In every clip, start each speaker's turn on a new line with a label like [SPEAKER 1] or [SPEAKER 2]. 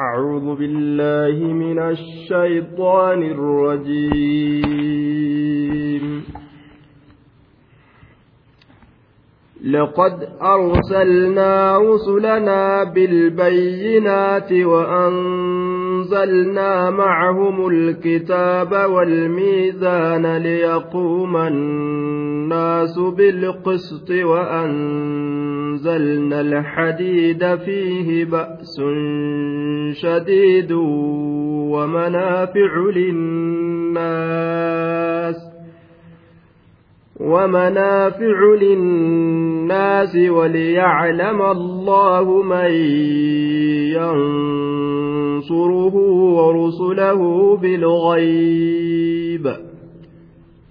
[SPEAKER 1] أعوذ بالله من الشيطان الرجيم. لقد أرسلنا رسلنا بالبينات وأنزلنا معهم الكتاب والميزان ليقوم الناس بالقسط وأنزلنا الحديد فيه بأس شديد ومنافع للناس ومنافع للناس وليعلم الله من ينصره ورسله بالغيب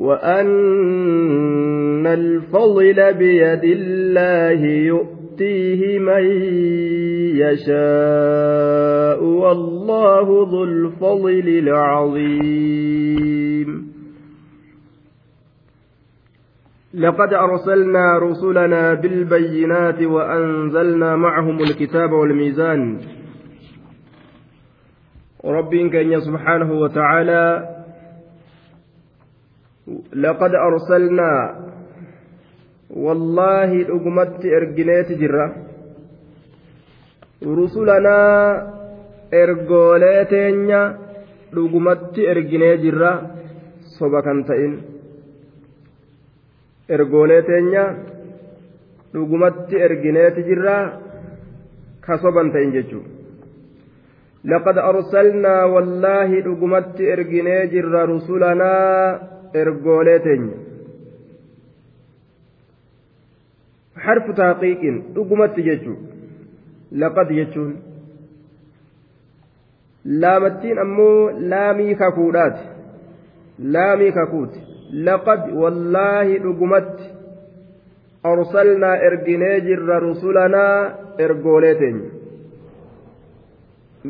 [SPEAKER 1] وأن الفضل بيد الله يؤتيه من يشاء والله ذو الفضل العظيم. لقد أرسلنا رسلنا بالبينات وأنزلنا معهم الكتاب والميزان. رب كان سبحانه وتعالى لقد أرسلنا والله أقمت إرجنيت جرة رسلنا إرجوليتين أقمت إرجني جرة صبكا تئن teenya dhugumatti ergineeti jirra kasoban ta'in jechuun laqad arsalnaa wallaahi dhugumatti erginee jirra rusulanaa ergoolee teenya harfu taaqiiqin dhugumatti jechuun laqad jechuun. Laamattiin ammoo laamii kakuudhaati. Laamii kakuuti. Laqad wallaahi dhugumatti. Arsalnaa erginee jirra rusulanaa ergoolee teenya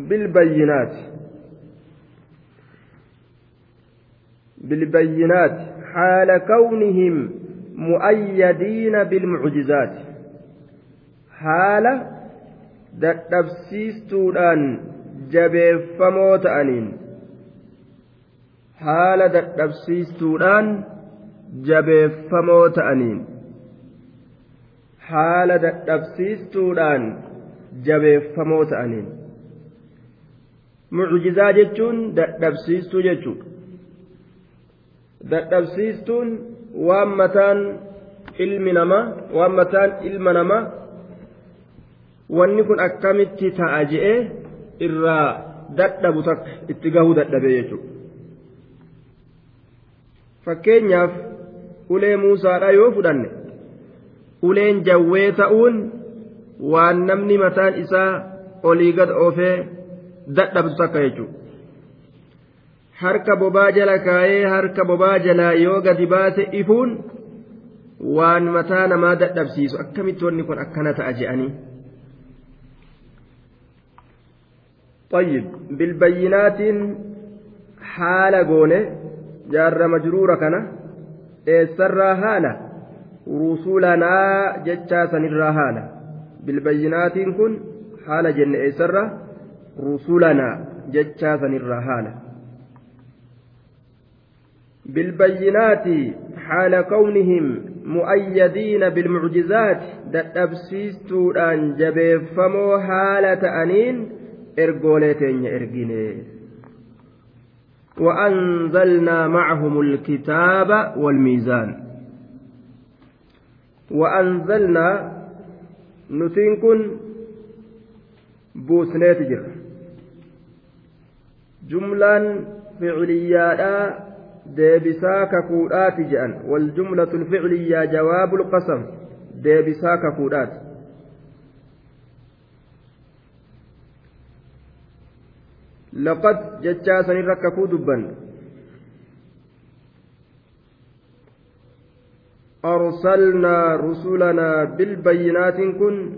[SPEAKER 1] bilbayyinaati بالبينات حال كونهم مؤيدين بالمعجزات حال dadhabsiistuudhaan jabeeffamoo ta'aniin haala dadhabsiistuudhaan jabeeffamoo ta'aniin haala dadhabsiistuudhaan jabeeffamoo ta'aniin mucjizaa jechuun dadhabsiistuu jechuudha dadhabsiistuun waan mataan ilmi namaa waan mataan ilma namaa wanni kun akkamitti ta'a je'ee irraa dadhabu takka itti gahuu dadhabee jechuudha. fakkeenyaaf ulee muusaadha yoo fudhanne uleen jawwee ta'uun waan namni mataan isaa olii gad oofee dadhabdu takka jechuudha. Harka bobaa jala kaayee harka bobaa jalaa yoo gadi baase ifuun waan mataa namaa dadhabsiisu akkamitti wanni kun akkana ta'a je'anii. طيب بالبينات حال قونه جار مجرورة كان إيسرا هالة رسولنا جتشا سنرا هالة بالبينات كن حال جن إيسرا رسولنا جتشا سنرا هالة بالبينات حال كونهم مؤيدين بالمعجزات dadhabsiistuudhaan jabeeffamoo haala ta'aniin ergoolee teenya ergine وأنزلنا معهم الكتاب والميزان. وأنزلنا نتنكن بوسنيت جر جملا فعليا deebisaa kakuudhaati jedhan waljumlatu lficliyyaa jawaabu lqasam deebisaa kakuudhaati laqad jechaa sanirra kakuu dubban أرسلنا رسلنا بالبينات كن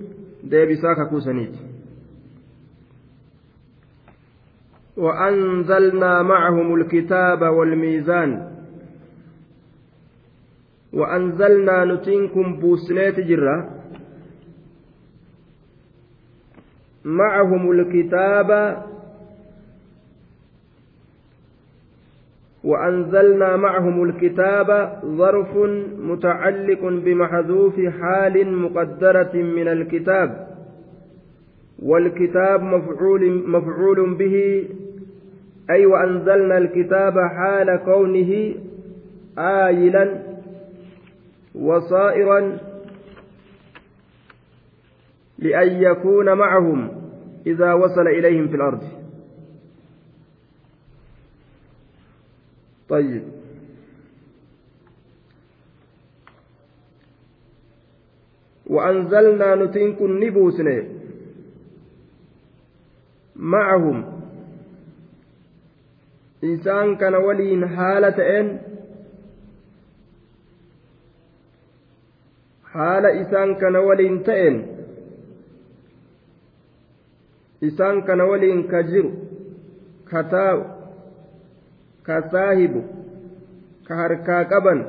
[SPEAKER 1] ديبساك كوسنيت وأنزلنا معهم الكتاب والميزان. وأنزلنا نتنكم بوسنيت جرة. معهم الكتاب. وأنزلنا معهم الكتاب ظرف متعلق بمحذوف حال مقدرة من الكتاب. والكتاب مفعول مفعول به أي وأنزلنا الكتاب حال كونه آيلا وصائرا لأن يكون معهم إذا وصل إليهم في الأرض. طيب. وأنزلنا نتنك نبوسني معهم isaan kana waliin haala ta'een haala isaan kana waliin ta'een isaan kana waliin ka jiru ka taa'u ka saahibu ka harkaa qaban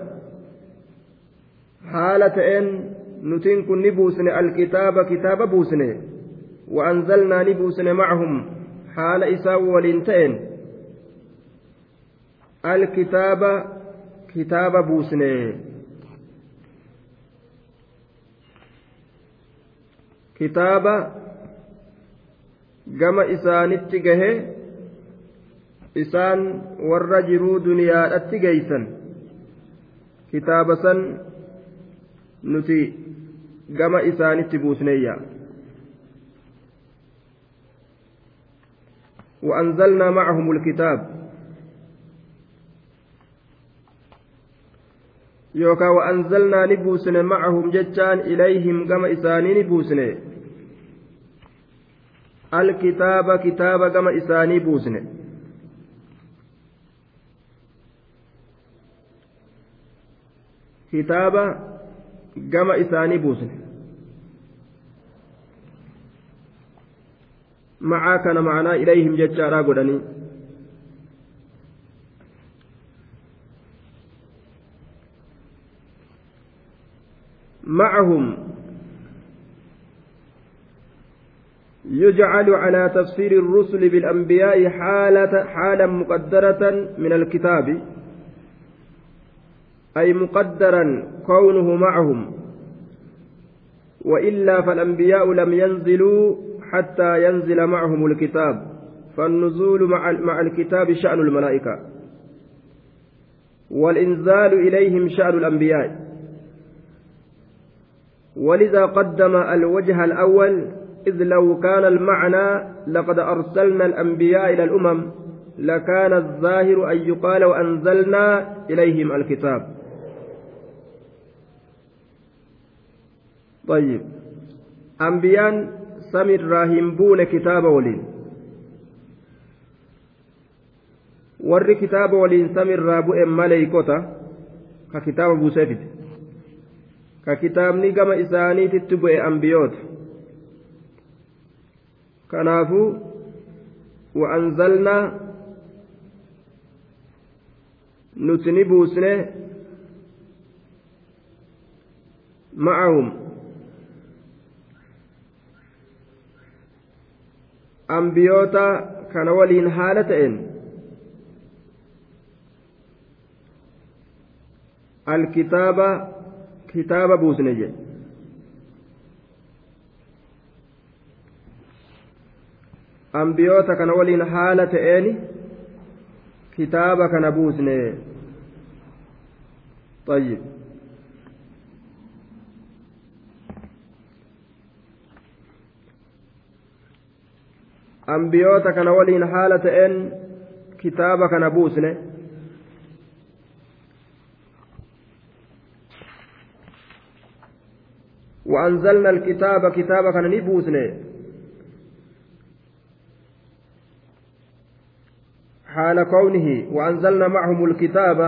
[SPEAKER 1] haala ta'een nutiin kun ni buusne alkitaaba kitaaba buusne وأنزلنا نبوسن معهم حال إساء ولنتئن الكتاب كتاب بوسنه kitaaba gama isaanitti gahe isaan warra jiruu duniyaadhatti geeysan kitaaba san nuti gama isaanitti buusneeyya وأنزلنا معهم الكتاب yookaan wa'anzalnaa ni buusne macahum jechaan ilayhim gama isaanii ni buusne alkitaaba kitaaba gama isaanii buusne kitaaba gama isaanii buusne macaa kana macnaa ilayhim jechaadhaa godhanii معهم يجعل على تفسير الرسل بالأنبياء حالة حالا مقدرة من الكتاب أي مقدرا كونه معهم. وإلا فالأنبياء لم ينزلوا حتى ينزل معهم الكتاب فالنزول مع, مع الكتاب شأن الملائكة والإنزال إليهم شأن الأنبياء. ولذا قدم الوجه الأول إذ لو كان المعنى لقد أرسلنا الأنبياء إلى الأمم لكان الظاهر أن يقال وأنزلنا إليهم الكتاب. طيب. أنبيان سمر راهن بون كتاب ولين. warri kitaaba waliin samirraa bu'e maleeykota ka kitaaba buuseefite ka kitaabni gama isaaniititti bu'e ambiyoota kanaafuu wa'anzalnaa nuti ni buusne ma'ahum ambiyoota kana waliin haala ta'een alkitaaba buusne jedhe ambiyoota kana waliin haala ta'een kitaaba kana buusne طيب ambiyoota kana waliin haala ta'een kitaaba kana buusne وأنزلنا الكتاب كتابا كان حال كونه وأنزلنا معهم الكتاب.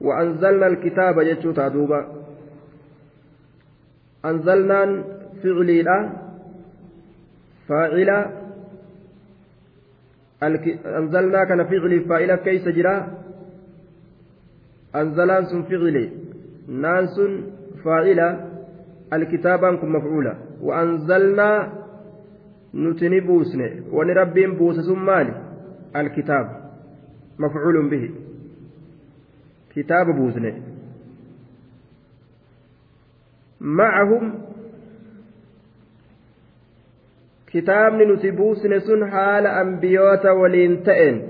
[SPEAKER 1] وأنزلنا الكتاب يجوتا دوبا. أنزلنا فعلي لا فاعل أنزلنا كان فعلي فاعل كيس جرا. أنزلان سن فعلي. نانس فاعل الكتابان كن مفعولا وأنزلنا نتني بوسني ونربي بوس مالي. الكتاب. مفعول به. كتاب بوسني معهم kitaabni nuti buusne sun haala ambiyoota waliin ta'een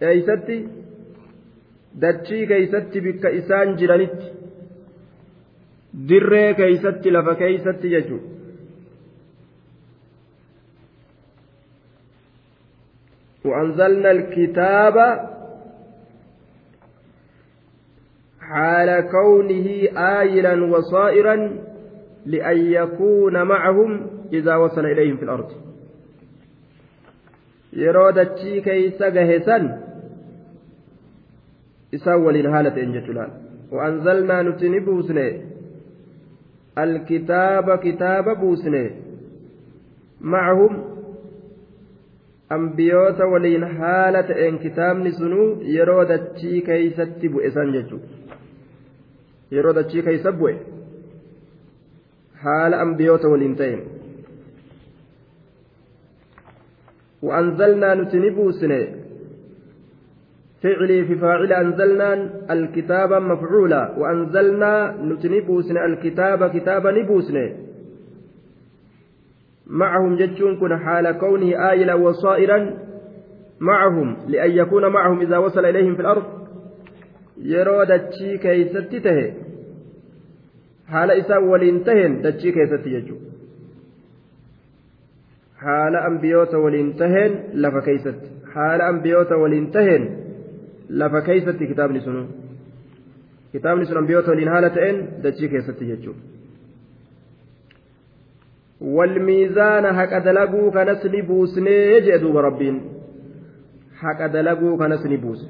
[SPEAKER 1] eeysatti dachii keeysatti bikka isaan jiranitti dirree keeysatti lafa keeysatti jechu وأنزلنا الكتاب حال كونه آيلا وصائرا لأن يكون معهم إذا وصل إليهم في الأرض. يرودتشي كيس جهسا إساول الهالة إن جتلان وأنزلنا نتني بوسني الكتاب كتاب بوسني معهم أنبيوت ولين حالة إن كتاب نسنو يرودتشي كيست بؤسان جتو يرودتشي كيس بؤي haala ambiyoota waliin ta'een وأنزلنا نتنبوسن فعلي في فاعل أنزلنا الكتاب مفعولا وأنزلنا نتنبوسن الكتاب كتابا نبوسن معهم جتشون كن حال كونه آيلا وصائرا معهم لأن يكون معهم إذا وصل إليهم في الأرض. يرود تشي isaa waliin taheen dachii keessatti jechuudha haala ambiyoota waliin taheen lafa keeysatti haala ambiyoota waliin taheen lafa keeysatti kitaabni sunu kitaabni sun ambiyoota waliin haala ta'een dachii keessatti jechuudha والميزان حق دلقوا كنس نبوسني جئ ربين حق دلقوا كنس نبوس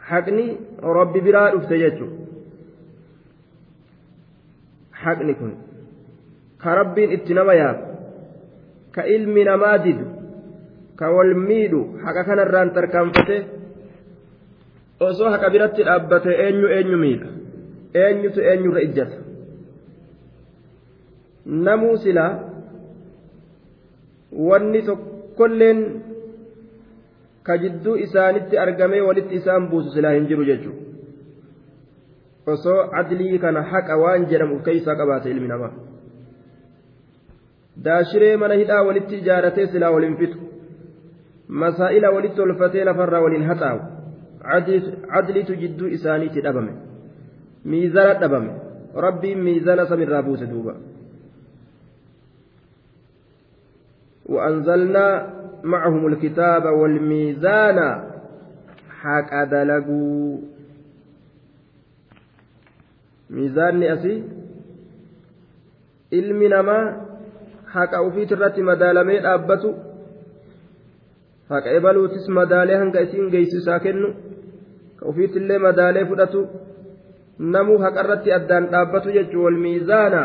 [SPEAKER 1] حقني ربي برا ka rabbiin itti nama yaadu ka ilmi namaa didu ka wal miidhu haqa kanarraan tarkaanfate osoo haqa biratti dhaabbate eenyu eenyu miidha? Eenyutu eenyurra ijjata? Namuu silaa wanni tokkolleen ka jidduu isaanitti argamee walitti isaan buusu silaa hin jiru jechuudha. Osoo adlii kana haqa waan jedhamu keeysaa qabaate ilmi namaa. Daashiree mana hidhaa walitti ijaaratee silaa waliin fixu walitti tolfatee lafarraa waliin haxaawu cadliitu jidduu isaaniitti dhabame miizana dhabame rabbiin miizana samirraa buuse duuba وأنزلنا معهم الكتاب والميزان حق دلقوا ميزان أسي ilmi namaa haqa ufiit irratti madaalamee dhaabbatu haqa ebaluutis madaalee hanga isiin geessisaa kennu ka ufiitillee madaalee fudhatu namuu haqa irratti addaan dhaabbatu jechuun wal miizaana.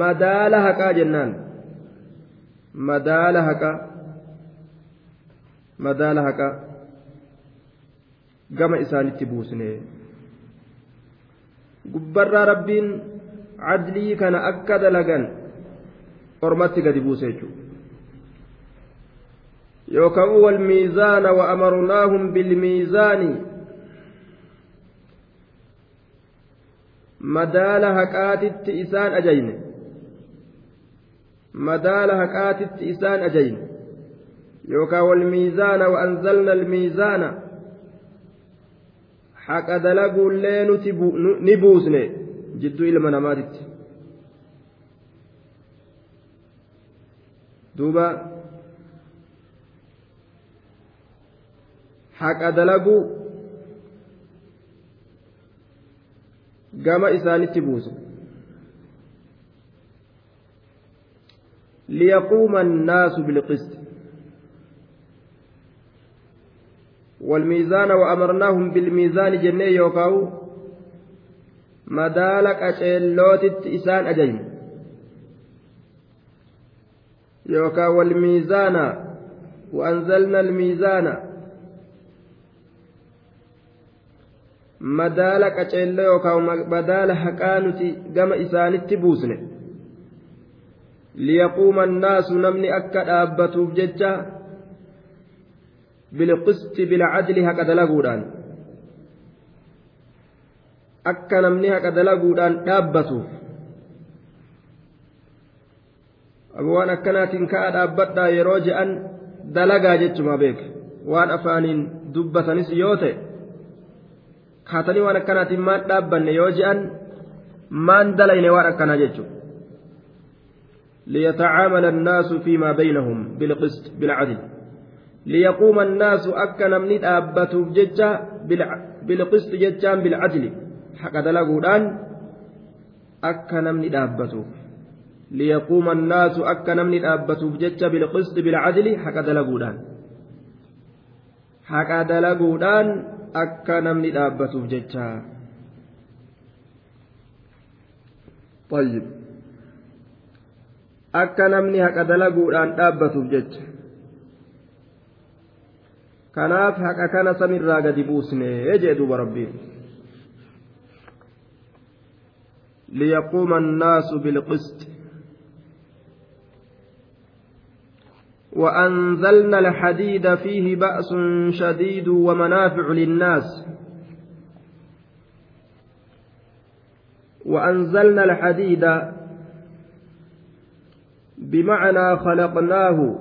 [SPEAKER 1] Madaala haqaa jennaan. Madaala haqaa madaala haqaa gama isaanitti buusne gubbarraa rabbiin cadlii kana akka dalagan ormatti gadi buuse jechuudha yookaan wal miizaana wa amarnaahum bilmiizaani madaala haqaatitti isaan ajayne madaala haqaatitti isaan ajayne yookaan wal miizaana wa anzalna almiizaana haqa dalaguullee nuti ni buusne jidduu ilma namaatitti duuba haqa dalaguu gama isaanitti buuse liyaquuma annaasu bilqist والميزان وأمرناهم بالميزان جنة يوكاو مدالك أشيلوت إسان أجين يوكا والميزان وأنزلنا الميزان qaceelloo yookaan madaala haqaa nuti gama isaanitti buusne liyaquuma annaasu namni akka dhaabbatuuf jecha bilqisti bilcadli haqa dalaguudhaan akka namni haqa dalaguudhaan dhaabbatuuf waan akkanaatiin ka'a dhaabbadhaa yeroo je'an dalagaa jechuma beek waan afaaniin dubbatanis yoo ta'e kaatanii waan akkanaatiin maan dhaabbanne yoo je'an maan dalayne waan akkanaa jechuudha ليتعامل الناس فيما بينهم بالقسط بالعدل ليقوم الناس أكا نمني أبتوف ججا بالقسط ججان بالعدل حق دلقودان أكا نمني أبتوف liyaquuma annaasu akka namni dhaabbatuuf jecha bilqisti bilcadli haqa dalaguudhaan haqa dalaguudhaan akka namni dhaabbatuuf jecha akka namni haqa dalaguudhaan dhaabbatuuf jecha kanaaf haqa kana samirraa gadi buusnee jee duuba rabbiin liyaquuma annaasu bilqisti وأنزلنا الحديد فيه بأس شديد ومنافع للناس. وأنزلنا الحديد بمعنى خلقناه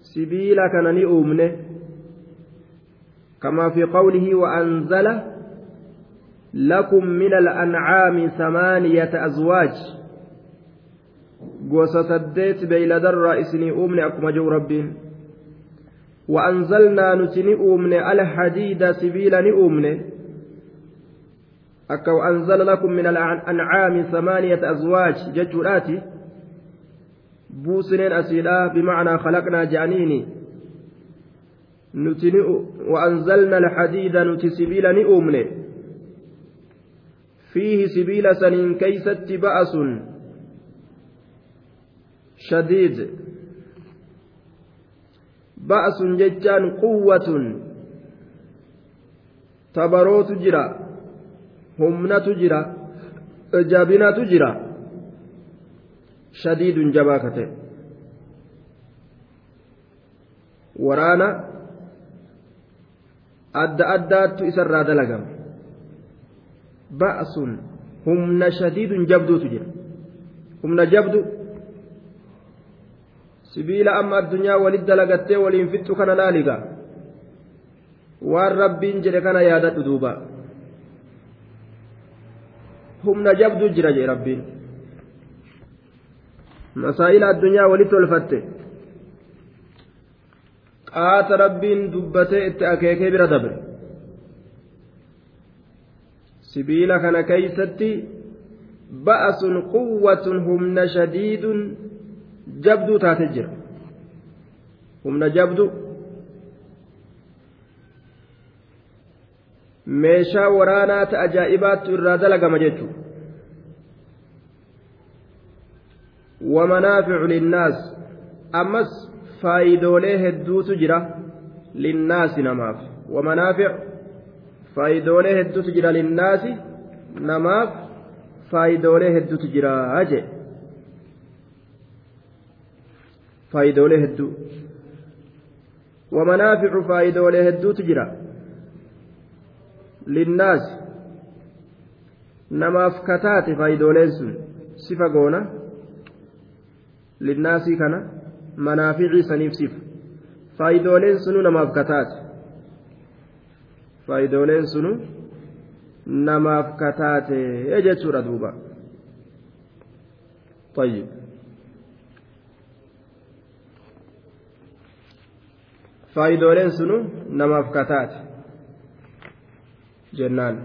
[SPEAKER 1] سبيلا كان نؤمنه كما في قوله وأنزل لكم من الأنعام ثمانية أزواج. Gosa saddeet beeyladarraa isinii uumne akkuma jiru rabbiin. وأنزلنا نتني أومن الحديد سبيلا أومن أكا وأنزل لكم من الأنعام ثمانية أزواج ججراتي بوسنين أسيلا بمعنى خلقنا جانيني نتني وأنزلنا الحديد نتي سبيلا أومن فيه سبيل سنين كيست بأس شديد بأس ججان قوة sabarootu jira humnatu jira jabinatu jira shadiidun jabaa ka ta'e waraana adda addaattu isarraa dalagama ba'sun humna shadiidun jabduutu jira humna jabdu sibiila amma addunyaa walit dalagattee waliin fixxu kana laaligaa waan rabbiin jedhe kana yaadadhu duuba. Humna jabdu jira jee rabbiin. Masaa'ila addunyaa walitti tolfatte. Qaata rabbiin dubbatee itti akeekee bira dabre. Sibiila kana keeysatti ba'asun quwwatun humna shadiidun humna jabdu meeshaa waraanaa ta ajaa'ibaattu irraa dalagama jechuudha wamanaaficu linnaas ammas faayidoolee hedduutu jira linnaasi namaaf wamanaafic faayidoolee hedduutu jira linnaasi namaaf faayidoolee hedduutu jira jee faayidoolee hedduu wamanaaficu faayidoolee hedduutu jira linnaasi namaaf kataate faayidooleen sun sifa goona linnaasii kana manaaficii saniif sifa faayidooleen sunu namaaf kataate faayidooleen sunu namaaf kataate jechuudha duuba طيب faayidooleen sunu namaaf kataate jennaan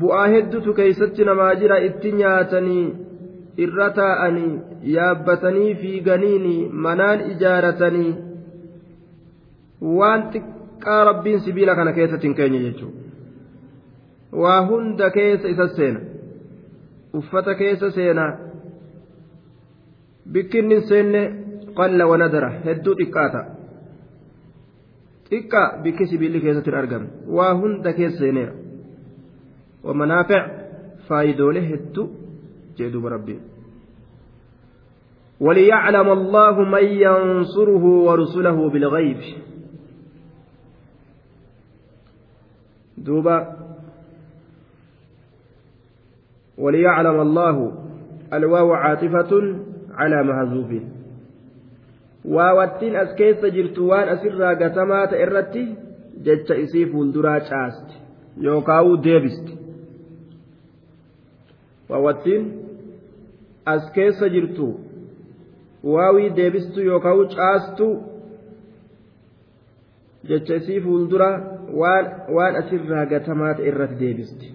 [SPEAKER 1] bu'aa hedduutu keeysatti namaa jira itti nyaatanii irra taa'anii yaabbatanii fiiganiini manaan ijaaratanii waan xiqqaa rabbiin sibiila kana keessatti hin keenye jechuudha waa hunda keessa isa seena uffata keessa seenaa bikkinni seenne qalla wanadara hedduu xiqqaata xiqqaa bikki sibiilli keessatti hin argamne waa hunda keessa seeneera wamanaafic faayidoolee hedduu جدوب ربي وليعلم الله من ينصره ورسله بالغيب دوبا وليعلم الله الواو عاطفة على مهزوف waawattiin as keessa jirtu waan asirraa gatamaa ta'e irratti jecha isii fuulduraa caasti yookaan deebisti waawattiin as keessa jirtu waawii deebistu yookaan caastu jecha isii fuuldura waan asirraa gatamaa ta'e irratti deebisti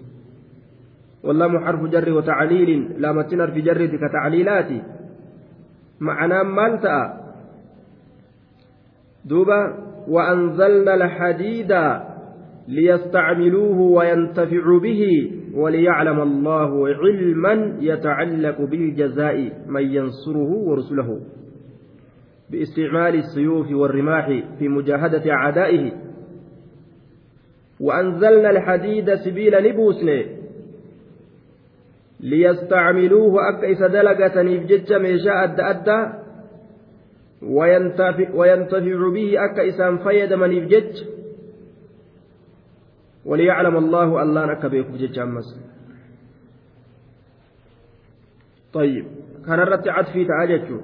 [SPEAKER 1] واللام حرف جر وتعليل لامتنا في جر كتعليلات معناه مالتا دوبا وأنزلنا الحديد ليستعملوه وينتفعوا به وليعلم الله علما يتعلق بالجزاء من ينصره ورسله. باستعمال السيوف والرماح في مجاهدة أعدائه. وأنزلنا الحديد سبيل نبوسني ليستعملوه أكيس دلقة نفجج ميشاء أدى أدى وينتفع, وينتفع به أكيس فيد من يفجج وليعلم الله الله نكبيك بجج أمس. طيب كان الرت عطفي تعجج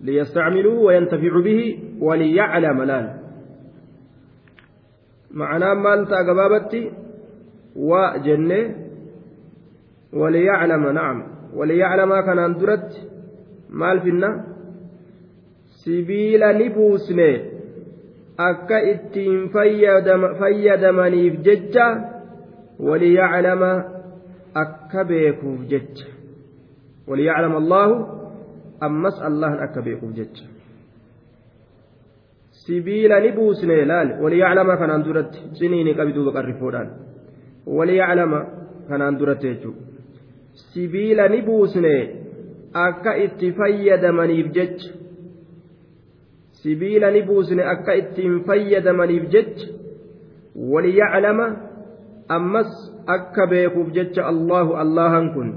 [SPEAKER 1] ليستعملوه وينتفع به وليعلم الآن معناه مالتا قبابتي وجنه وليعلم نعم وليعلم كان أندرت مال فينا سبيل jecha waliyaclama akka beekuuf jecha waliyaclama allaahu ammas allahan akka beekuuf jecha sibiila ni buusne laal waliyaclama kanaan duratti ciniini qabi duuba qarrifoodhaan waliyaclama kanaan duratti jechuudha sibiila ni buusne akka itti fayyadamaniif jecha sibiila ni buusne akka ittiin fayyadamaniif jecha waliyaclama ammas akka beekuuf jecha allahu allahan kun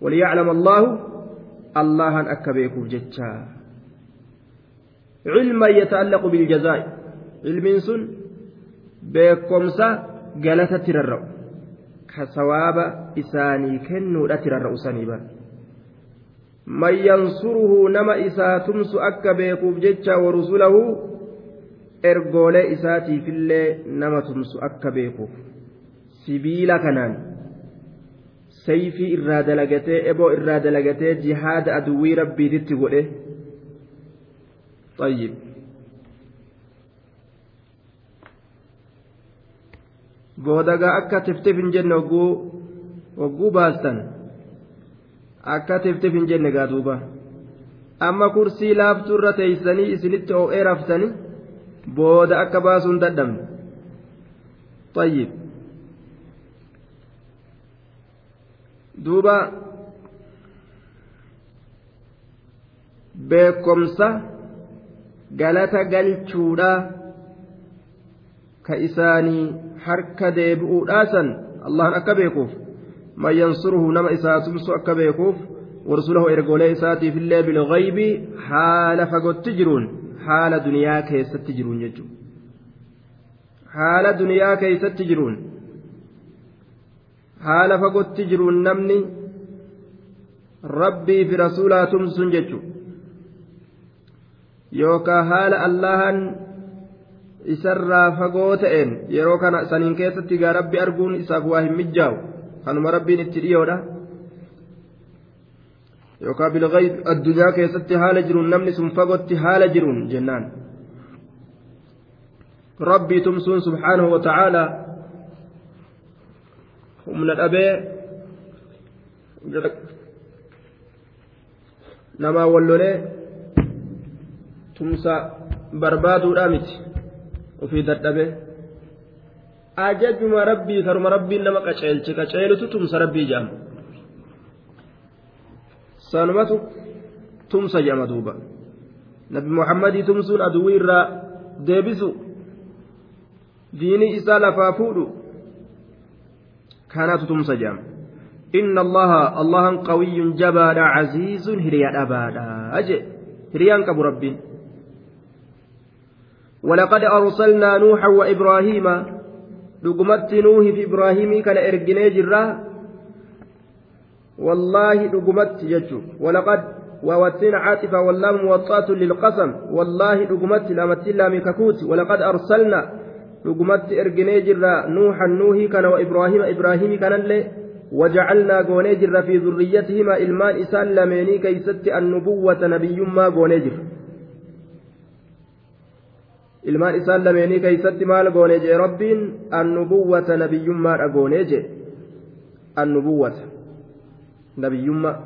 [SPEAKER 1] waliyaclama allahu allahan akka beekuuf jecha cilman yata'allaqu biljazaa'i cilmiin sun beekomsa galatatti rarra'u ka sawaaba isaanii kennuudhaatti rarra'usanii bara man yansuruhu nama isaa tumsu akka beekuuf jecha warusulahu ergoolee isaatiifillee nama tumsu akka beekuuf. Sibiila kanaan sayfii irraa dalagatee eboo irraa dalagatee jihaada aduwwii rabbiititti godhe. Ayyib boodagaa akka tiftif hin jenne wagguu baastan akka tiftif hin jenne gaa duuba amma kursii laaftuu irra teeysanii isinitti oo'ee raftanii booda akka baasuun dadhabne طيب duuba beekomsa galata galchuudha ka isaanii harka deebi'uudhaasan allahan akka beekuuf man yansuruhu nama isaa tumsu akka beekuuf warsulahu ergolee isaatiif illee bilgaybi haala fagotti jiruun haala duniyaa keessatti jiruun jechuudha haala duniyaa keessatti jiruun haala fagotti jiruun namni rabbii fi rasuulaa tumsun jechuudha yookaan haala allahan isarraa fagoo ta'een yeroo kana saniin keessatti gaa rabbi arguun isaaf waa hin mijjaa'u. Kanuma rabbiin itti dhiyoodha. Yookaan bilgayb addunyaa keessatti haala jiruun namni sun fagotti haala jiruun jennaan. Rabbii tumsuun subhaanahu wa ta'aalaa humna dhabee namaa wallolee tumsa barbaaduudhaa miti ofii dadhabe ajajuma rabbii karuma rabbiin nama qaceelche qaceelutu tumsa rabbii jedhama sanumatu tumsa jedhama duuba. Nabi muhammadii tumsuun aduwwii irraa deebisu. Diinii isaa lafaa fuudhu kanaatu tumsa jedhama inna allaha allahan qawiyyun jabaadha caziizun hiriyaadha baadha aje hiriyaan qabu rabbiin. ولقد أرسلنا نوحا وإبراهيم لقمت نوح في إبراهيم كان إرجني جرا. والله لقمت ججو. ولقد ووتين عاطفة واللام موطاة للقسم. والله لقمت لامت لام ككوت. ولقد أرسلنا لقمت إرجني جرا. نوحا نوحي كان وإبراهيم إبراهيم كان اللي وجعلنا غونيجر في ذريتهما. إلمان إسان لميني كيست النبوة نبي ما غونيجر ilmaan isaan lameenii keeysatti maal goone jee rabbiin annubuwwata nabiyyummaadha goone jee annubuwwata nabiyyummaa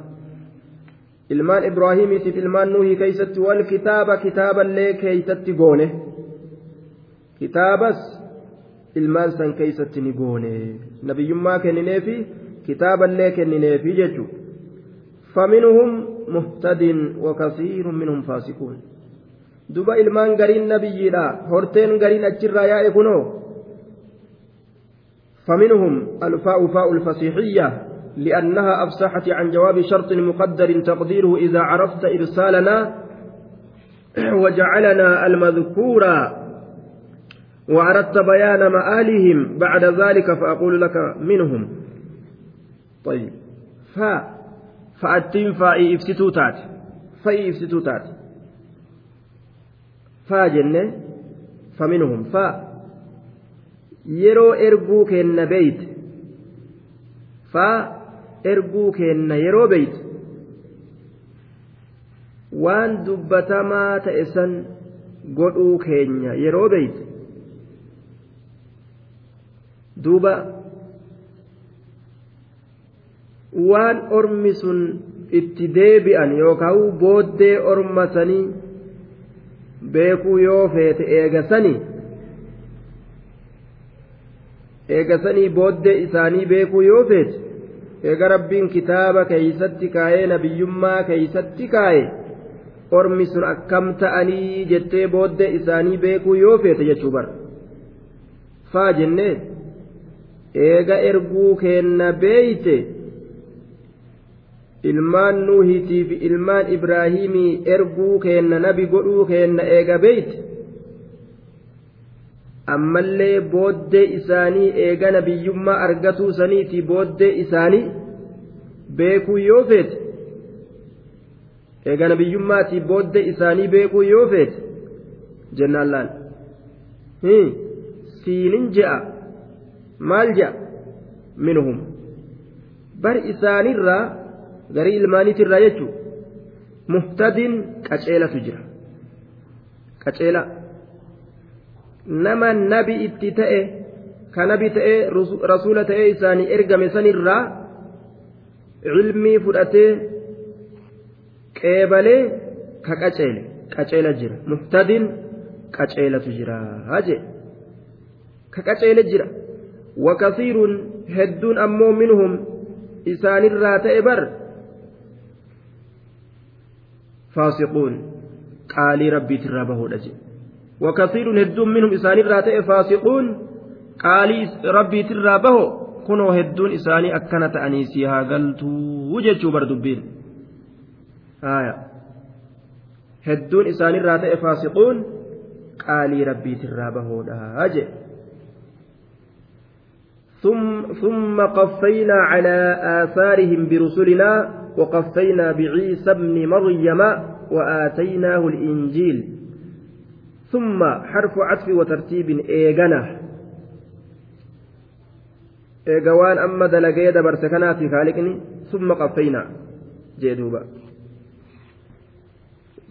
[SPEAKER 1] ilmaan ibraahimiitiif ilmaan nuuhii keeysatti wal kitaaba kitaaballee keeysatti goone kitaabas ilmaan san keeysatti ni goone nabiyyummaa kennineefi kitaaballee kennineefi jechu faminhum muhtadin wakasiirun minhum faasiquun duba ilmaan gariin nabiyyiidha. Horteen gariin achirraa yaa'e kunoo? فمنهم الفاء فاء الفصيحية لأنها أفسحت عن جواب شرط مقدر تقديره إذا عرفت إرسالنا وجعلنا المذكورا وأردت بيان مآلهم بعد ذلك فأقول لك منهم طيب فاء فأتم فاء إفستوتات فاء إفستوتات faa jenne faminhum faa yeroo erguu kenna beeyte faa erguu kenna yeroo beeyte waan dubbatamaa ta'e san godhuu keenya yeroo beeyte duuba waan ormi sun itti deebi'an yookaan booddee ormasanii beekuu yoo feete eegasanii eegasanii booddee isaanii beekuu yoo feete eega rabbiin kitaaba keeysatti kaayee nabiyyummaa keeysatti kaaye ormi sun akkam ta'anii jettee booddee isaanii beekuu yoo feete jechuu bara. Faa jennee eega erguu keenna beeyte ilmaan nuuhitii fi ilmaan ibraahimii erguu keenna nabi godhuu keenna eega beeyte? Ammallee booddee isaanii eega nabiyyummaa argatuu saniitii booddee isaanii beekuu yoo feete? Eega nabiyyummaatii booddee isaanii beekuu yoo feete? Jennaan laal. Siinin je'a. Maal je'a? Minhum. Bar isaanirraa garii ilmaaniitirraa jechuun muhtadiin qaceelatu jira. Qaceela. Nama nabi itti ta'e ka nabi ta'ee rasuula ta'ee isaanii ergame sanirraa cilmii fudhatee qeebalee ka qaceele qaceela jira. Muhtadiin qaceelatu jira. Haje ka qaceele jira. Wakasiirun hedduun ammoo minhum isaanirraa ta'e bar qaalii rabbiitirraa bahuudha jedhe wakasiirun hedduun minhum isaanirraa ta'e faasiquun qaalii rabbiitirraa baho kunoo hedduun isaanii akkana ta'anii si haa galtuu jechuu bar dubbiin hedduun isaanirraa ta'e faasiquun qaalii rabbiitirraa bahoodha jedhe ثم قفينا على آثارهم برسلنا وقفينا بعيسى ابن مريم وآتيناه الإنجيل. ثم حرف عطف وترتيب إيغنا إيغوان أما دلقيد برسكنا في خالقني. ثم قفينا. جيدوبا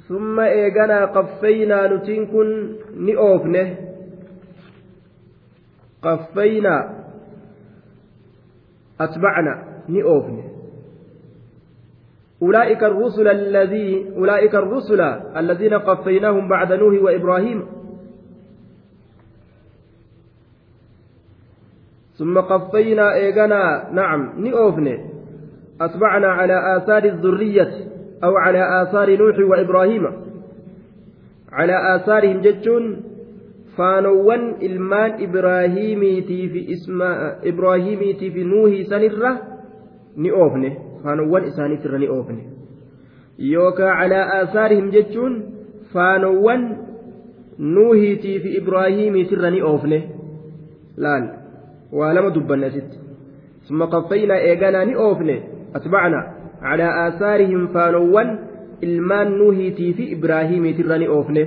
[SPEAKER 1] ثم إيغنا قفينا نتنكن نئوفنه. قفينا. أتبعنا نئوفن أولئك الرسل الذي أولئك الرسل الذين قفيناهم بعد نوح وإبراهيم. ثم قفينا إيغنا نعم نئوفن أتبعنا على آثار الذرية أو على آثار نوح وإبراهيم. على آثارهم جتون faanowwan ilmaan ibraahiimiitii fi ibraahiimiitii fi nuuhii sanirra ni oofne faanowwan isaaniitirra ni oofne yookaan calaa aasaarihim jechuun faanowwan nuuhiitii fi ibraahiimiitirra ni oofne laal waa lama dubbanne asitti ثم قفينا إيغانا نئوفني أتبعنا على آثارهم فانوان ilmaan nuuhiitii fi ibraahiimiitirra ni oofne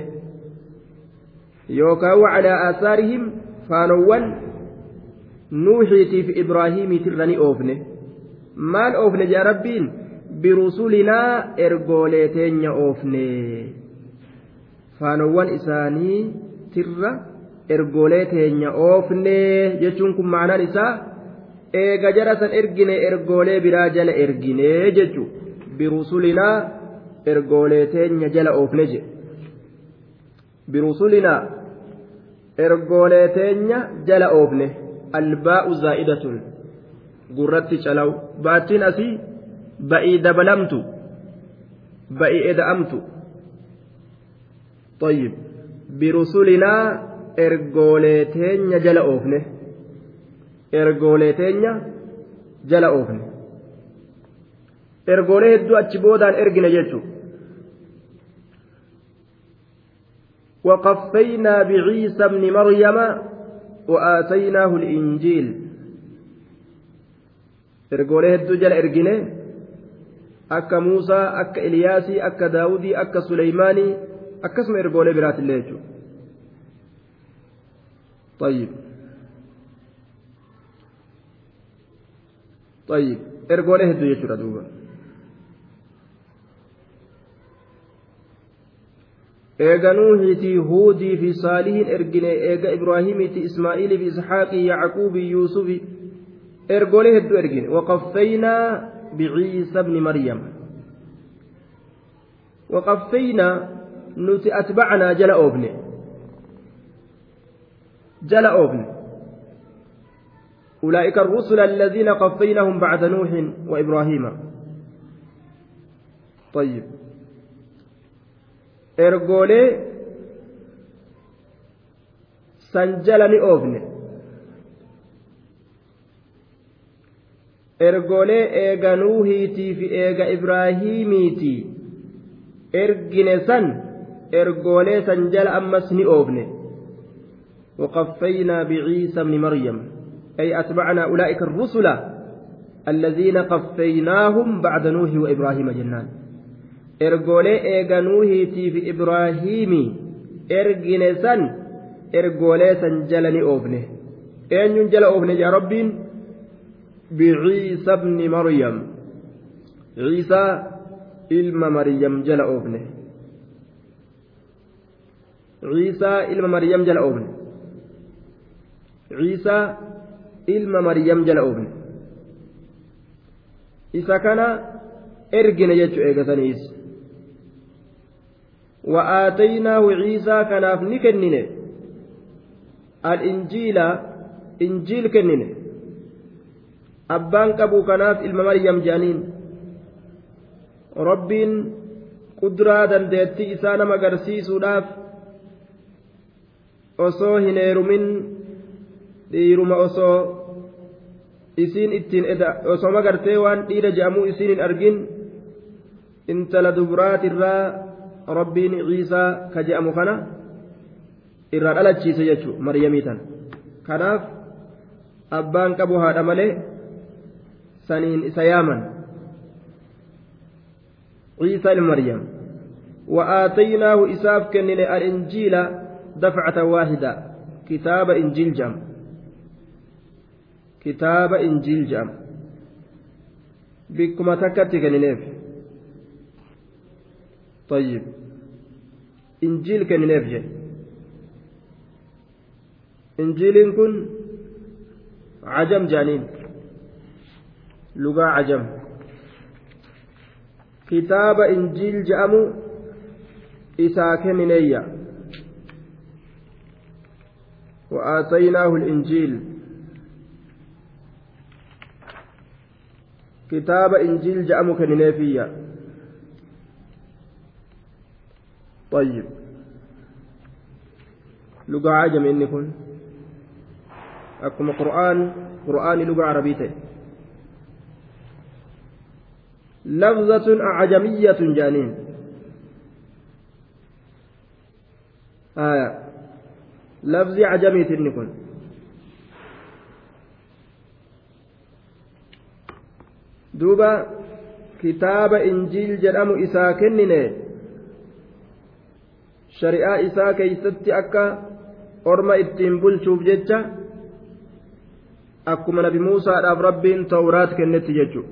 [SPEAKER 1] yookaan wacalaa aasaarihim faanowwan nuuxiitiif ibraahiimiitirra ni oofne maal oofne jaa rabbiin? Birusulinaa ergoolee teenya oofne. Faanowwan isaaniitirra ergoolee teenya oofne jechuun kun ma'anaan isaa eega jara san ergine ergoolee biraa jala ergine jechuun birusulinaa ergoolee teenya jala oofne jedhe birusulinaa ergoolee teenya jala oofne. Albaa'u zaa'idatun gurratti calaw baattiin asii ba'ii dabalamtu ba'ii eda'amtu طيب برسلنا ergoolee teenya jala oofne ergoolee teenya jala oofne ergoolee hedduu achi boodaan ergine jechuudha وقفينا بعيسى ابن مريم وآتيناه الإنجيل ergoolee hedduu jala ergine akka muusaa akka eliyaasii akka daawudii akka suleymaanii akkasuma ergoolee biraatillee jechuudha. Tayyib. Tayyib. Ergoolee hedduu jechuudha duuba. Eeganuu hiitii huudii fi saalihiin ergine eega ibraahimiiti ismaa'iilii fi isxaaqii yacquubii yuusufii ergoolee hedduu ergine waqaffeynaa biciisa bni maryam waqaffeynaa nuti atbacnaa jala oofne jala oofne أولئك الرسل الذين قفيناهم بعد نوح وإبراهيم طيب ergoolee san jala ergoolee eega nuuhiitii fi eega ibraahiimiitii ergine san ergoolee san jala ammas ni oofne وقفينا بعيسى ابن مريم أي أتبعنا أولئك الرسل الذين قفيناهم بعد نوح وإبراهيم جنان ergoolee eega nuuhiitii fi ibraahiimii ergine san ergoolee san jala ni oofne eenyuun jala oofne jaa rabbiin biciisa bni maryam ciisaa ilma maryam jala oofne ciisaa ilma maryam jala oofne ciisaa ilma maryam jala oofne isa kana ergine jechuu eegataniis وآتيناه عيسى كناف نكننه الإنجيل إنجيل كننه أبان كبو كناف إلما مريم جانين ربين قدرا dandeettii isaa nama agarsiisuudhaaf osoo hin heerumin dhiiruma osoo isiin ittiin osoo magartee waan dhiira je'amuu isiin hin argin intala dubraatirraa rabbiin ciisaa ka je'amu kana irraa dhalachiise jechuudha maryamii tan kanaaf abbaan qabu haadha malee yaaman ciisaa ilma maryam وآتيناه إساف كنن الإنجيل دفعة واحدة. كتاب إنجيل جام كتاب إنجيل جام بكما تكتك طيب. إنجيل كننف جي إنجيل كن عجم جانين. لغة عجم. كتاب إنجيل جأمو isaa kennineeyya وآتيناه الإنجيل. كتاب إنجيل جاء كنينيفية طيب. لغة عجم إني كن. أكما قرآن قرآن لغة عربية. لفظة أعجمية جانين. آية. لفظ عجمي تنكن دوبا كتاب إنجيل جرام إسا شريعة إسا كيست أكا أرما إتين بلشوف جتشا أكما نبي موسى ربين توراة كنت جتشو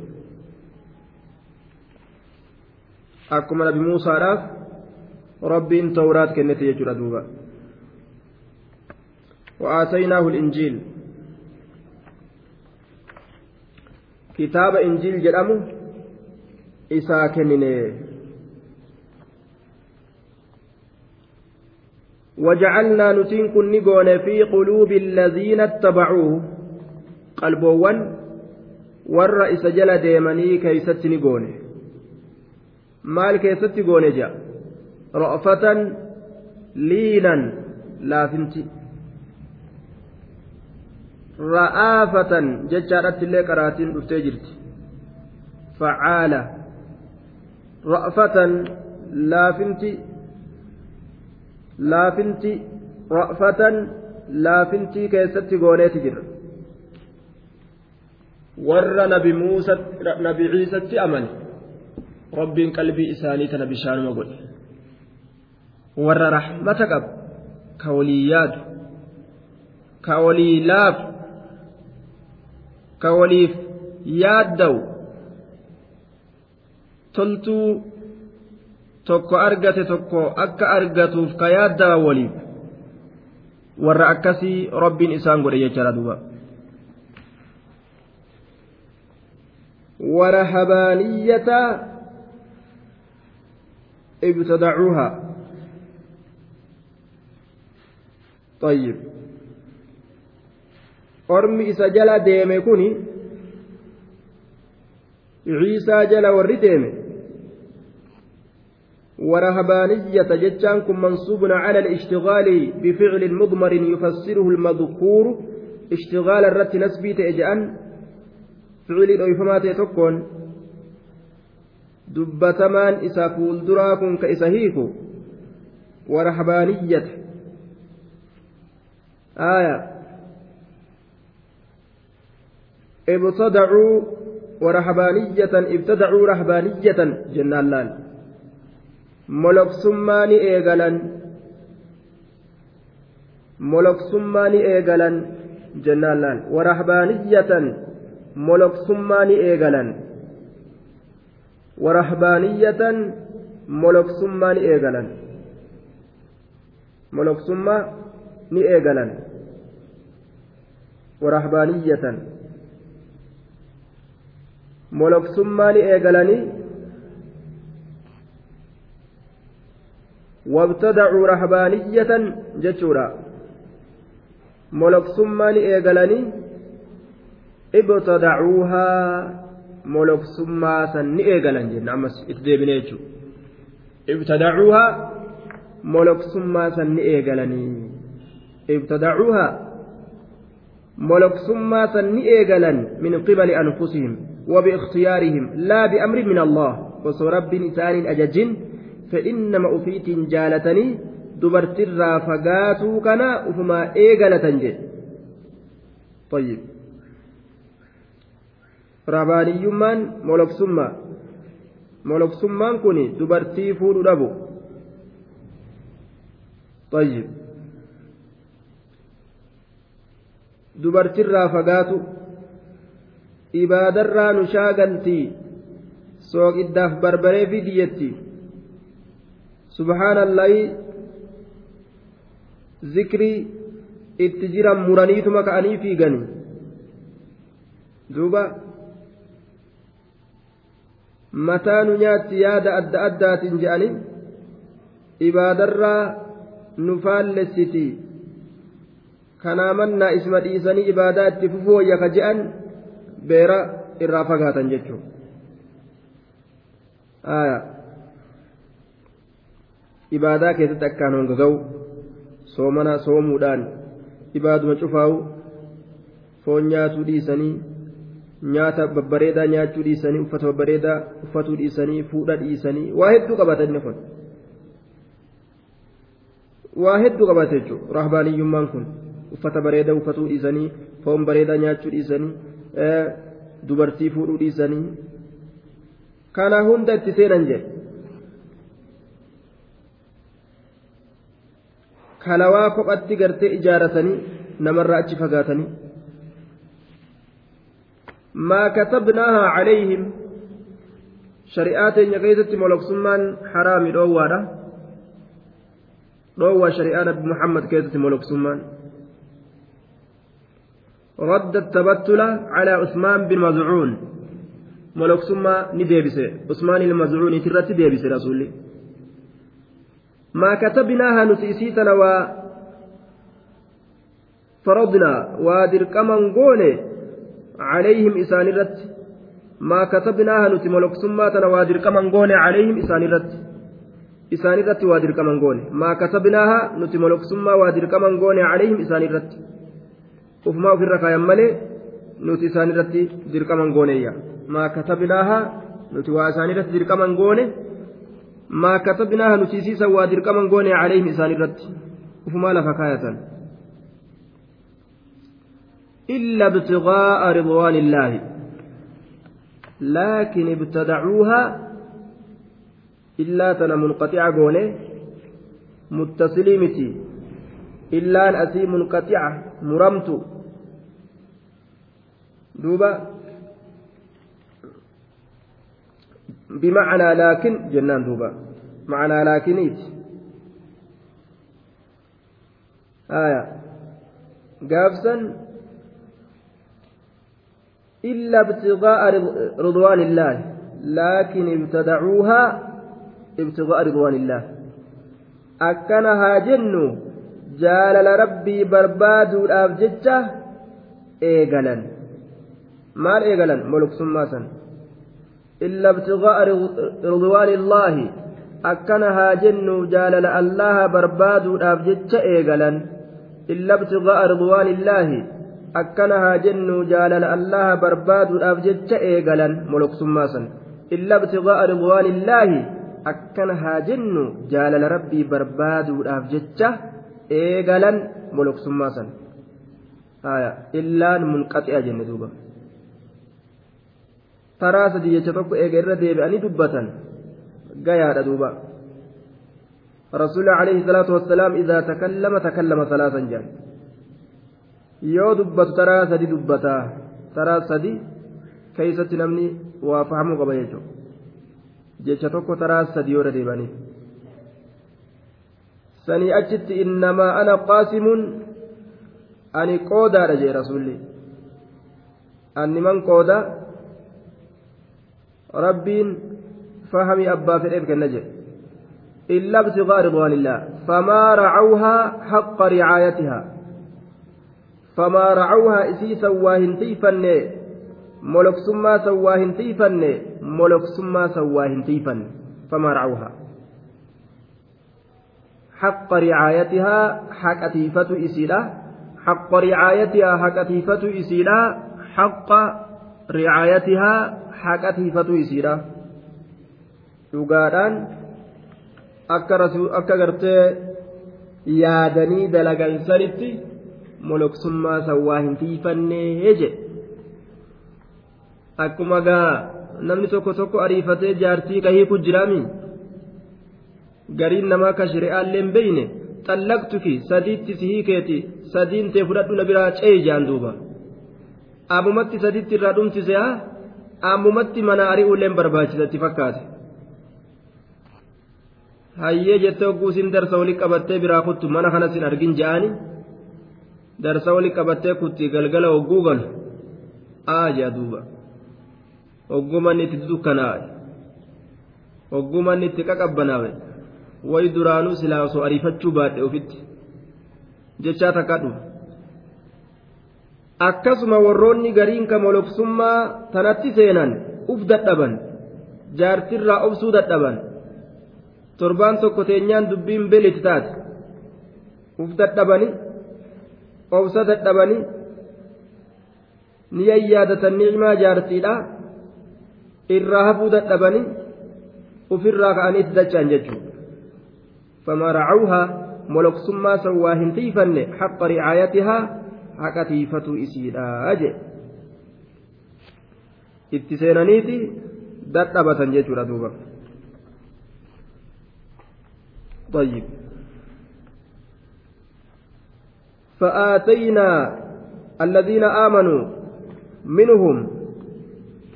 [SPEAKER 1] نبي موسى أب rabbiin tawraat kennete jechuudha duuba. وآتيناه الإنجيل كتاب إنجيل جرأمه إسا كنني وجعلنا نتين كن في قلوب الذين اتبعوه قلبوان ور إسا جل ديمني كيست نقون مال كيست نقون جاء رأفة لينا laafinti ra'aafatan jechaadhatti illee qaraatiin dhuftee jirti facaala ra'fatan laafinti laafinti ra'fatan laafintii keessatti gooneeti jirra warra nabi muusa nabi ciisatti amane rahmata qabu ka walii yaadu ka walii laafu ka waliif yaaddawu toltuu tokko argate tokko akka argatuuf ka yaaddawa waliif warra akkasii rabbiin isaan godhe jechaadha duuba ورهبانية ابتدعوها طيب. ormi isa jala deeme kuni ciisaa jala warri deeme ورهبانية جتانكم منصوب على الاشتغال بفعل مضمر يفسره المذكور. اشتغال الرت نسبي تأجأن فعل الأيفمات تكون. دبتمان إسا فولدراكم كإسا هيكو ورهبانية آية ابتدعوا ورهبانية ابتدعوا رهبانية moloksummaa ni eegalan moloksummaa ni eegalan jennaan laal warahbaaniyyatan moloksummaa ni eegalan warahbaaniyyatan moloksummaa ni eegalan moloksummaa ni eegalan warahbaaniyyatan moloksummaa ni eegalanii wabtadacuu rahbaaniyyatan jechuudha moloksummaa ni eegalanii ibtadacuuhaa jechuudha ibtadacuuhaa moloksummaa san ni eegalanii ibtadacuuhaa moloksummaa san ni eegalan min qibali anfusihim وباختيارهم لا بأمر من الله وصرب إسان أججن ufiitiin jaalatanii dubartirraa fagaatuu kana ufumaa eegalatan jedhe طيب rabaaniyyummaan moloksummaa moloksummaan kun dubartii fuudhu dhabu طيب dubartirraa fagaatu ibaadarraa nu shaagaltii sooqiddaaf barbaree fidiyyetti subhaanallahi zikrii itti jiran muraniituma ka'anii fiigani duuba Mataanu nyaatti yaada adda addaatiin je'anii ibaadarraa nu faallessiti kanaa mannaa isma dhiisanii ibaadaa itti fufooyya ka je'an beera irraa fagaatan jechuudha. ibaadaa keessatti akkaan hongaga'u soomana soomuudhaan ibaaduma cufaa'u foon nyaatuu dhiisanii nyaata babbareedaa nyaachuu dhiisanii uffata babbareedaa uffatuu dhiisanii fuudha dhiisanii waa hedduu qabata inni kun waa hedduu qabata jechuudha rahbaaniyyummaan kun uffata bareedaa uffatuu dhiisanii foon bareedaa nyaachuu dhiisanii dubartii fuudhuu dhiisanii kana hunda itti seenan jedhe kalawaa kophatti gartee ijaaratanii namarraa achi fagaatanii calayhim shari'aa teenya keessatti moloksummaan haraami dhoowwaadha dhoowwaa shari'aa nabi muhammad keessatti moloksummaan رد التبتل على عثمان بن مزعون ملوك ثم نديبس عثمان المزعون ترتي ديبس رسولي ما كتبناها نسيسيتنا و فرضنا ودركمن قونه عليهم إسان الرت ما كتبناها نتي ملك سماتنا ودركمن قونه عليهم إسان الرت إسان الرت ودركمن قونه ما كتبناها نتي ملك سما ودركمن قونه عليهم إسان الرت وفما في الركايا ملي نتي إسان دركمن قونه ما كتبناها نتي وإسان دركمن قونه ما كتبناها نتيسيسا وادركما قوني عليهم إسان وفما لفكاية إلا ابتغاء رضوان الله. لكن ابتدعوها إلا تنا منقطعة قوني متصليمتي. إلا أن أتي منقطعة مرمت دوبا. بمعنى لكن جنان دوبا. معنى لكنيت آية. قابسا إلا ابتغاء رضوان الله. لكن ابتدعوها ابتغاء رضوان الله. أكنها جن جالل ربي برباد الأبججة إيقلا مال إيقلا ملك سماسا إلا ابتغاء رضوان الله. akkana haa jennu jaalala allaha barbaaduudhaaf jecha eegalan illa ibtigaa ridwaanillaahi akkana haa jennu jaalala allaha barbaaduudhaaf jecha eegalan moloksummaa san illa ibtiqaa'a ridwaanillaahi akkana haa jennu jaalala rabbii barbaaduudhaaf jecha eegalan moloksummaa san illaan munqaxi'a jenne duuba. Taraa sadi jecha tokko eega irra deebi'anii dubbatan. Gayaadha duuba. Rasuulli alayhi salaatu wassalaam idaa takallama takallama salaasan jedhan yoo dubbatu taraa sadi dubbataa taraa sadi keeysatti namni waa fahamuu qaba jechuudha jecha tokko taraa sadi yoo deebanii sanii achitti innamaa ana qaasimuun ani qoodaadha jee rasuulli anniman qooda rabbiin fahamii abbaa fedheef kenna jedhe إلا ابتغاء رضوان الله فما رعوها حق رعايتها فما رعوها إسي سواهن تيفن ملك سما سواهن تيفن ملك سما سواهن تيفن فما رعوها. حق رعايتها حق أتيفة إسيلا حق رعايتها حق أتيفة إسيلا حق رعايتها حق أتيفة إسيلا dhugaadhaan akka gartee yaadanii dalagan sanitti moloksummaa san waa hin tiifannee jedhe akkuma gaa namni tokko tokko ariifatee jaartii kahii ku jiraami? Gariin namaa ka shari'aallee hin beeyne xallaqtuki sadiitti si hiikeeti sadiin tee fudhadhu na biraa ce'e jaan duuba. Ammumatti sadiitti irraa dhumtise haa? Ammumatti mana ari'uulleen barbaachisatti fakkaate. hayyee jettee hogguu siin darsa wali qabattee biraa kuttu mana kanas hin argin je'ani darsa wali qabattee kutti galgala hogguu galu aaja duuba hogguu manni itti dukkanaa'e hogguu manni itti qaqabbanaawe wayi duraanuu silaa osoo ariifachuu baadhe ofitti jechaa takkadhu akkasuma warroonni gariin ka moloksummaa tanatti seenan uf dadhaban jaartirraa obsuu dadhaban torbaan tokko teenyaan dubbiin beliti taate uf dadhabanii obsa dadhabanii ni yayyaadatan ni'imaa jaartiidha irraa hafuu dadhabanii ufirraa ka'aniiti dachaan jechuudha famaa racawhaa moloksummaa san waa hin tiifanne haqqa ricaayatihaa haqa tiifatu isiidha jee itti seenaniiti dadhabatan jechuudha duuba طيب فآتينا الذين آمنوا منهم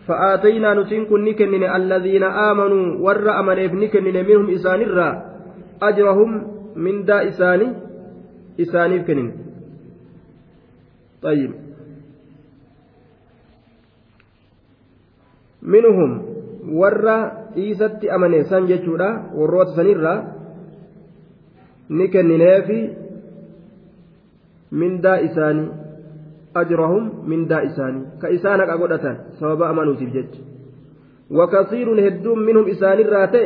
[SPEAKER 1] فآتينا نتنكن نكنن الذين آمنوا ور أمنيف نكنن منهم إسان الرا أجرهم من دا إساني إساني كنن طيب. منهم ور إيست أمني سنجتشورا وروت ni kennineefi mindaa isaanii ajrahum mindaa isaanii ka isaan haqa godhatan sababa amanuutiif jecha wakasiirun hedduun minhum isaanirraa ta'e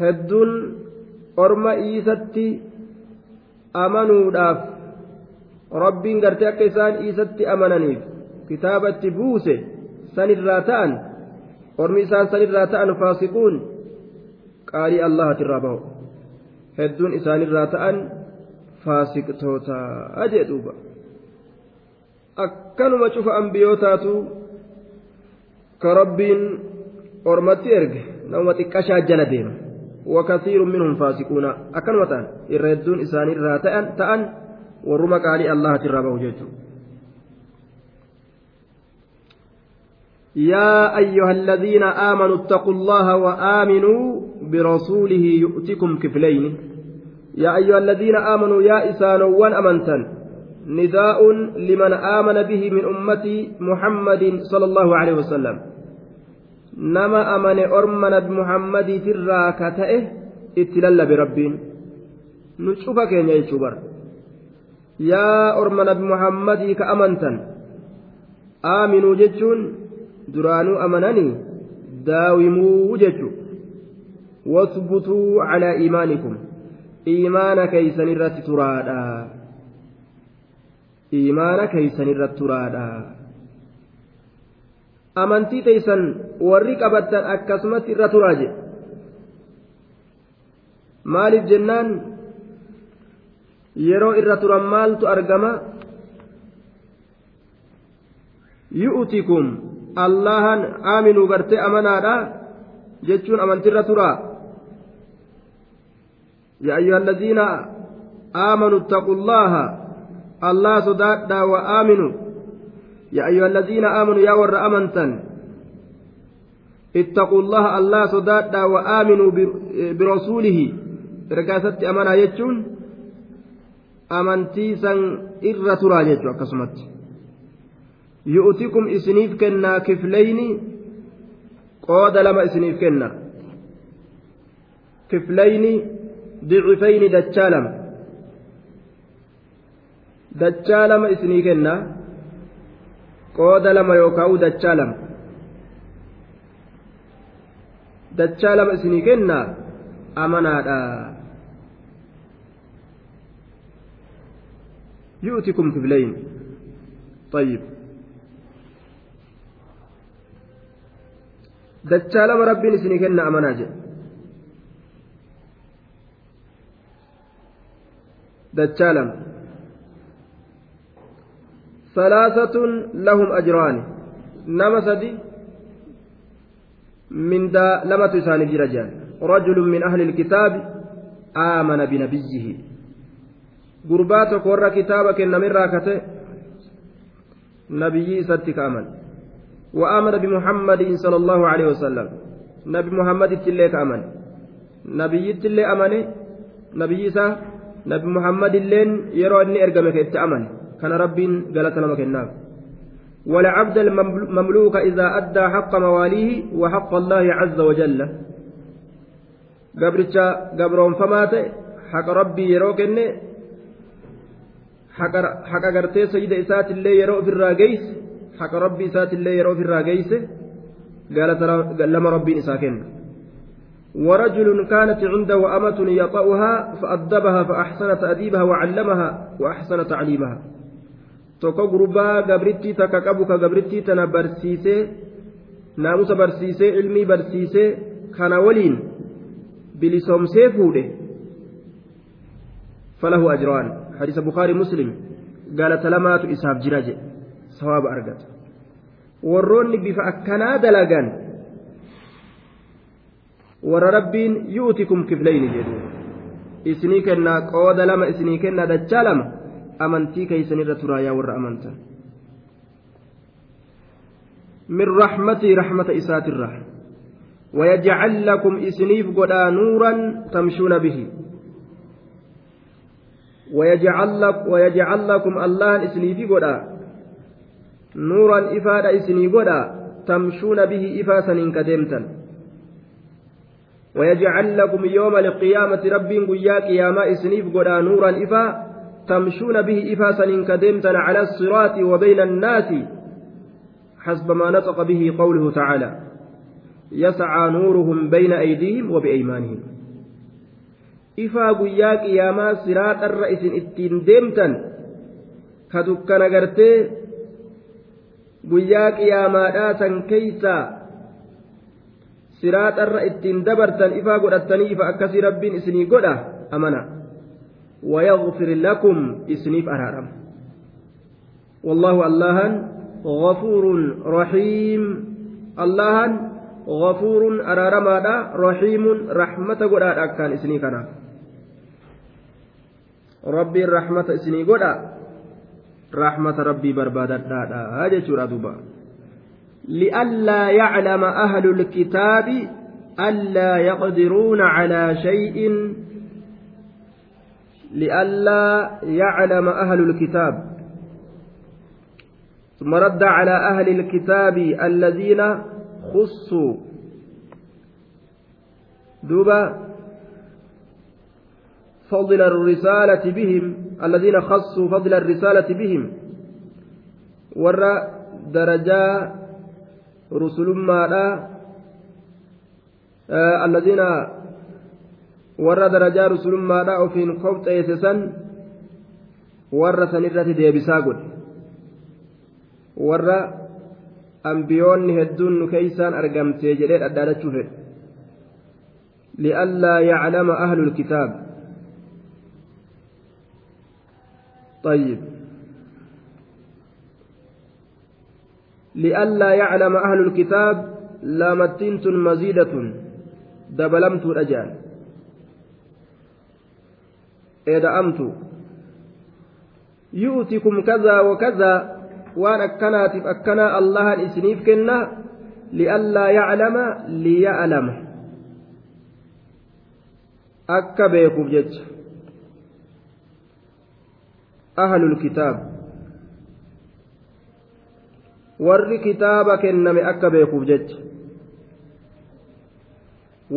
[SPEAKER 1] hedduun orma iisatti amanuudhaaf rabbiin gartee akka isaan iisatti amananiif kitaaba itti buuse sanirraa ta'an ormi isaan sanirraa ta'an faasiquun qaalii allahatirraa bahu hedduun isaanirraa ta'an akkanuma cufa ambiyootaatu ka rabbiin ormatti erge nama xiqqashaa jala deema wakasiirun minhum faasiquuna akkanuma ta'an irra hedduun isaanirraa ta'an ta'an warruma qaalii allahatirraa bahu jechuudha يا أيها الذين آمنوا اتقوا الله وآمنوا برسوله يؤتكم كفلين يا أيها الذين آمنوا يا إسانوان أمنتا نداء لمن آمن به من أمة محمد صلى الله عليه وسلم. نما أمن أرمن بمحمد في الراكته اتلل بربين. نشوفك يا يشوبر. يا أرمن بمحمد كأمنتا آمنوا جتشون duraanuu amananii daawimuu jechu واثبتوا على إيمانكم. iimaana keeysan irratti turaadha. Iimaana keeysan irratti turaadha. Amantii teeysan warri qabattan akkasumatti irra turaa jedhe maaliif jennaan? Yeroo irra turan maaltu argama? Yu'tikum allahan aaminuu gartee amanaadha jechuun amantiirra turaa. Ayyuha alladiina aamanuu ittaqu llaha allah sodaadhaa wa aaminuu يا أيها الذين آمنوا يا ور أمنتا اتقوا الله الله صدادا وآمنوا برسوله ركاسة أمانا يجون amantii san irra turaa jechuudha akkasumatti yu'tikum isiniif kennaa kiflayni qooda lama isiniif kenna kiflayni lama isinii kenna qooda lama yookaan dachaa lama dachaa lama isinii kenna amanaadha يؤتكم كفلين طيب دجال ربي سني كنا أمناجة دجال ثلاثة لهم أجران. نما سدي من دا لما تساني رجال رجل من أهل الكتاب آمن بنبيه. gurbaa tokko warra kitaaba kennamirraa kate nabiyyii isatti ka'aman وآمن بمحمد صلى الله عليه وسلم. نبي محمد تلي كأمن نبي تلي أمن. نبي إسا نبي محمد اللين يرى أني أرقمك أمن كان رب قالت لما كناف ولعبد المملوك إذا أدى حق مواليه وحق الله عز وجل قبرتشا قبرهم فمات حق ربي يروك haqa gartee sayida isaatillee yeroo ofirraa geeyse haqa rabbii isaatillee yeroo ofirraa geeyse galata lama rabbiin isaa kenna ورجل كانت عنده أمة يطأها فأدبها فأحسن تأديبها وعلمها وأحسن تعليمها takka qabu ka gabrittii tana barsiisee naamusa barsiisee ilmii barsiisee kana waliin bilisoomsee fuudhe falahu ajraan حديث بخاري مسلم قال إسحاق جراجة ثواب أرقت warroonni bifa akkanaa dalagan warra rabbiin yu'tikum kiflayni jedhu isinii kennaa qooda lama isinii kennaa dachaa lama amantii keeysanirra turaayaa warra amantan min raxmatii raxmata isaatirra ويجعل لكم إسنيف قدا نورا تمشون به ويجعل, لك ويجعل لكم الله إسني في قدا نورا إفادة إسني قدا تمشون به إفاسا كدمتا ويجعل لكم يوم القيامة رب قيا قياما إسنيف قدا نورا إفا تمشون به إفاسا كدمتا على الصراط وبين الناس حسب ما نطق به قوله تعالى. يسعى نورهم بين أيديهم وبأيمانهم. ifaa guyyaa qiyaamaa siraaxarra isin ittiin deemtan ka dukkana gartee guyyaa qiyaamaadhaa san keeysaa siraaxarra ittiin dabartan ifaa godhattanii ifa akkasii rabbiin isinii godha amana ويغفر لكم إسنيف أرارم والله اللهن غفور رحيم اللهن غفور أرارم رحيم رحمة قد أكان إسني كناف rabbiin rahmata isinii godha rahmata rabbii barbaadadhaadha jechuudha duuba لئلا يعلم أهل الكتاب ألا يقدرون على شيء. لئلا يعلم أهل الكتاب. ثم رد على أهل الكتاب الذين خصوا. دوبا. فضل الرسالة بهم. الذين خصوا فضل الرسالة بهم. ور درجا آه الذين warra darajaa rusulummaadhaa ofiin qobxeesse san warra sanirratti deebisaa godhe warra ambiyoonni hedduun nu keeysaan argamtee jedhee dhadhaadachuu fedhe li'allaa yaclama ahlu lkitaab طيب لئلا يعلم أهل الكتاب لامتنت مزيدة دبلمت الأجال إدأمت يؤتكم كذا وكذا waan akkanaatiif akkanaa allahan isiniif kenna li'allaa yaclama liya'lama akka beekuuf jecha ahlul kitaab warri kitaaba kenname akka beekuuf jecha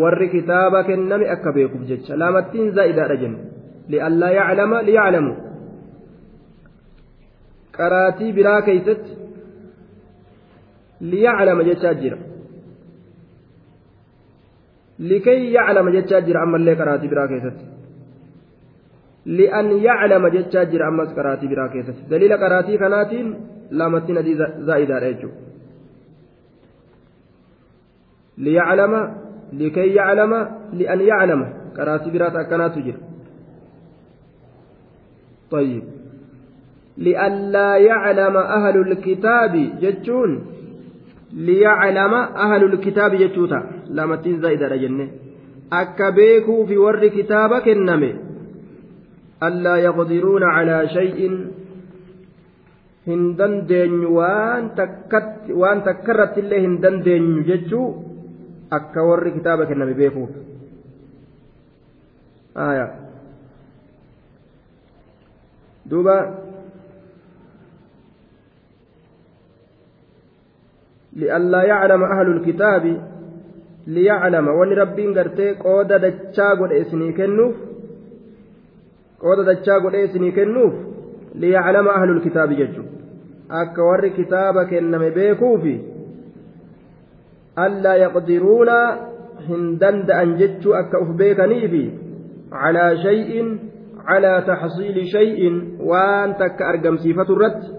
[SPEAKER 1] warri kitaaba kenname akka beekuuf jecha lamattiin zaa'idaadha jennu li'allaa yaclama liya'lamu qaraatii biraa keeysatti liyaclama jechaa jira likay yaclama jechaa jira ammallee qaraatii biraa keessatti li'an yaclama jechaa jira ammas qaraatii biraa keessatti daliila qaraatii kanaatiin lamattiin adii zaa'idaadha jechuudha liyaclama likay yaclama li'an yaclama qaraatii biraata akkanaatu jira طيب. لئلا يعلم أهل الكتاب جتون ليعلم أهل الكتاب جتوتا لما تنزايد رجنة. أكبيكوا في ور كتابك النمي. ألا يقدرون على شيء هندن دين وان تكت وان تكرت الله هندن دين جتو أكا ور كتابك النمي بيكوا آية دوبا لئلا يعلم أهل الكتاب ليعلم ولي ربين قرتي قود دچا قد اسني كنوف قود دچا قد اسني كنوف ليعلم أهل الكتاب ججو akka warri kitaaba kenname beekuufi allaa yaqdiruuna hin danda'an jechuu akka uf beekaniifi calaa shay'in calaa taxsiili shay'in waan takka argamsiifatu irratti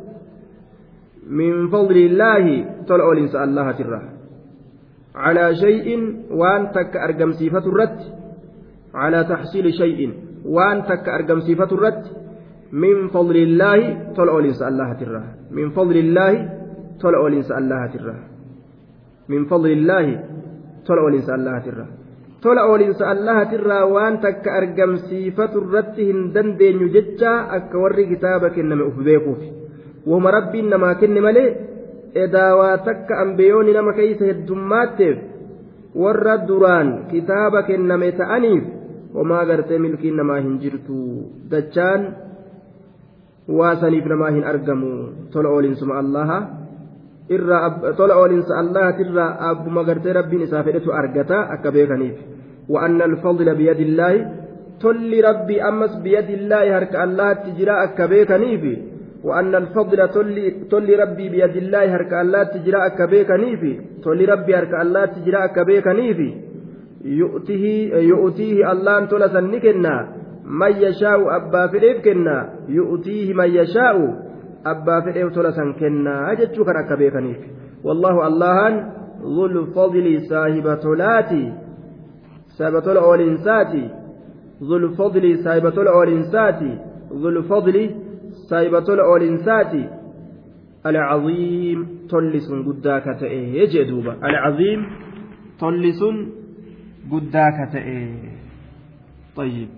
[SPEAKER 1] من فضل الله تل أولين الله ترى على شيء وان تك أرقم صفة الرد على تحصيل شيء وان تك من فضل الله تل أولين الله ترى من فضل الله تل أولين الله ترى من فضل الله تل أولين الله ترى waan takka argamsiifatu irratti hin dandeenyu jecha akka warri kitaaba kenname uf beekuufi wahuma rabbiin namaa kenne malee edaawaa takka ambeeyoonni nama keeysa heddummaatteef warra duraan kitaaba kenname ta'aniif homaa gartee milkiin namaa hin jirtu dachaan waasaniif namaa hin argamu. Tola oolinsuma allaha irraa tola oolinsa allahatirraa abbuma gartee rabbiin isaa fedhetu argata akka beekaniif. وأن الفضل بيد الله تل ربي أمس بيد الله هرك الله تجرى أكبيكنيفي وأن الفضل تولي ربي بيد الله هرك الله تجرى أكبيك نيفي تولي ربي هرك الله تجرى أكبيك نيفي يؤتيه يؤتيه الله تولى سنكنا من يشاء أبا فليف كنا يؤتيه من يشاء أبا فليف تولى سنكنا أجد شكرا أكبيك نيفي والله الله ذو الفضل صاحب تولاتي صاحب تولى أولينساتي ذو الفضل صاحب تولى أولينساتي ذو الفضل sun guddaa ka ta'e jee duuba alcaziim tolli sun guddaa ka ta'e طيب.